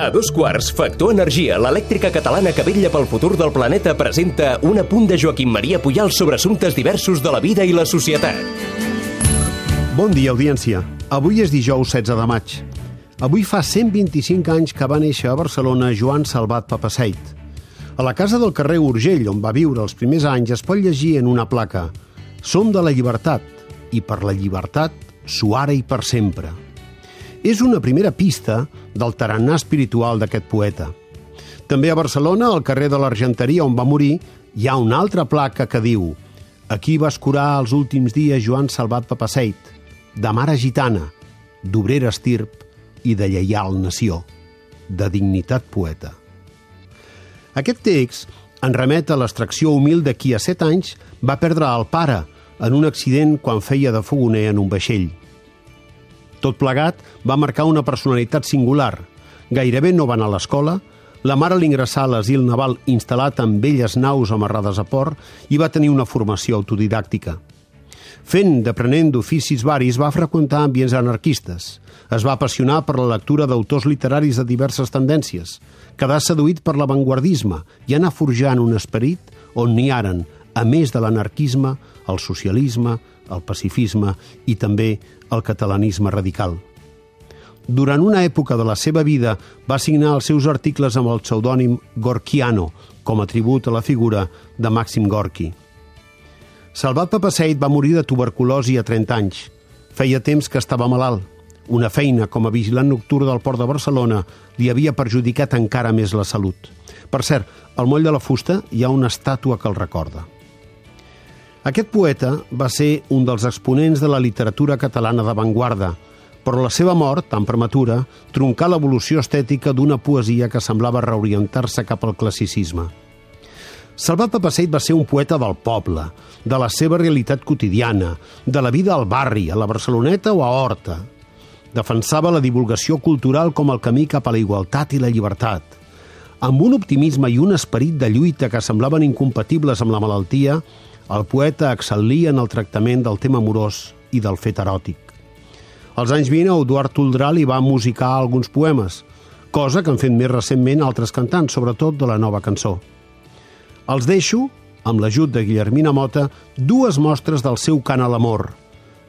A dos quarts, Factor Energia, l'elèctrica catalana que vetlla pel futur del planeta, presenta un apunt de Joaquim Maria Pujal sobre assumptes diversos de la vida i la societat. Bon dia, audiència. Avui és dijous 16 de maig. Avui fa 125 anys que va néixer a Barcelona Joan Salvat Papaseit. A la casa del carrer Urgell, on va viure els primers anys, es pot llegir en una placa Som de la llibertat, i per la llibertat, suara i per sempre és una primera pista del tarannà espiritual d'aquest poeta. També a Barcelona, al carrer de l'Argenteria, on va morir, hi ha una altra placa que diu Aquí va escurar els últims dies Joan Salvat Papaseit, de mare gitana, d'obrera estirp i de lleial nació, de dignitat poeta. Aquest text en remet a l'extracció humil de qui a set anys va perdre el pare en un accident quan feia de fogoner en un vaixell. Tot plegat va marcar una personalitat singular. Gairebé no va anar a l'escola, la mare l'ingressà a l'asil naval instal·lat en velles naus amarrades a port i va tenir una formació autodidàctica. Fent d'aprenent d'oficis varis, va freqüentar ambients anarquistes. Es va apassionar per la lectura d'autors literaris de diverses tendències, quedar seduït per l'avantguardisme i anar forjant un esperit on n'hi aren, a més de l'anarquisme, el socialisme, el pacifisme i també el catalanisme radical. Durant una època de la seva vida va signar els seus articles amb el pseudònim Gorkiano, com a tribut a la figura de Màxim Gorki. Salvat Papaseit va morir de tuberculosi a 30 anys. Feia temps que estava malalt. Una feina com a vigilant nocturn del Port de Barcelona li havia perjudicat encara més la salut. Per cert, al moll de la fusta hi ha una estàtua que el recorda. Aquest poeta va ser un dels exponents de la literatura catalana d'avantguarda, però la seva mort, tan prematura, troncà l'evolució estètica d'una poesia que semblava reorientar-se cap al classicisme. Salvat Papaseit va ser un poeta del poble, de la seva realitat quotidiana, de la vida al barri, a la Barceloneta o a Horta. Defensava la divulgació cultural com el camí cap a la igualtat i la llibertat. Amb un optimisme i un esperit de lluita que semblaven incompatibles amb la malaltia, el poeta excel·lia en el tractament del tema amorós i del fet eròtic. Als anys 20, Eduard Toldrà li va musicar alguns poemes, cosa que han fet més recentment altres cantants, sobretot de la nova cançó. Els deixo, amb l'ajut de Guillermina Mota, dues mostres del seu cant a l'amor,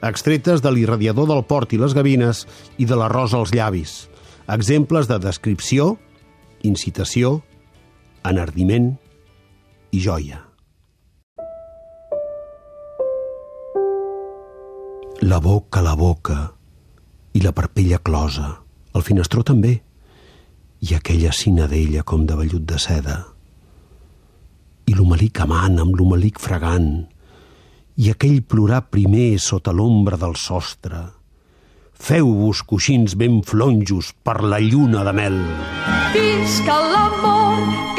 extretes de l'irradiador del port i les gavines i de la rosa als llavis, exemples de descripció, incitació, enardiment i joia. La boca, la boca, i la parpella closa, el finestró també, i aquella cinadella com de vellut de seda, i l'homelic amant amb l'homelic fregant, i aquell plorar primer sota l'ombra del sostre. Feu-vos coixins ben flonjos per la lluna de mel. Visca l'amor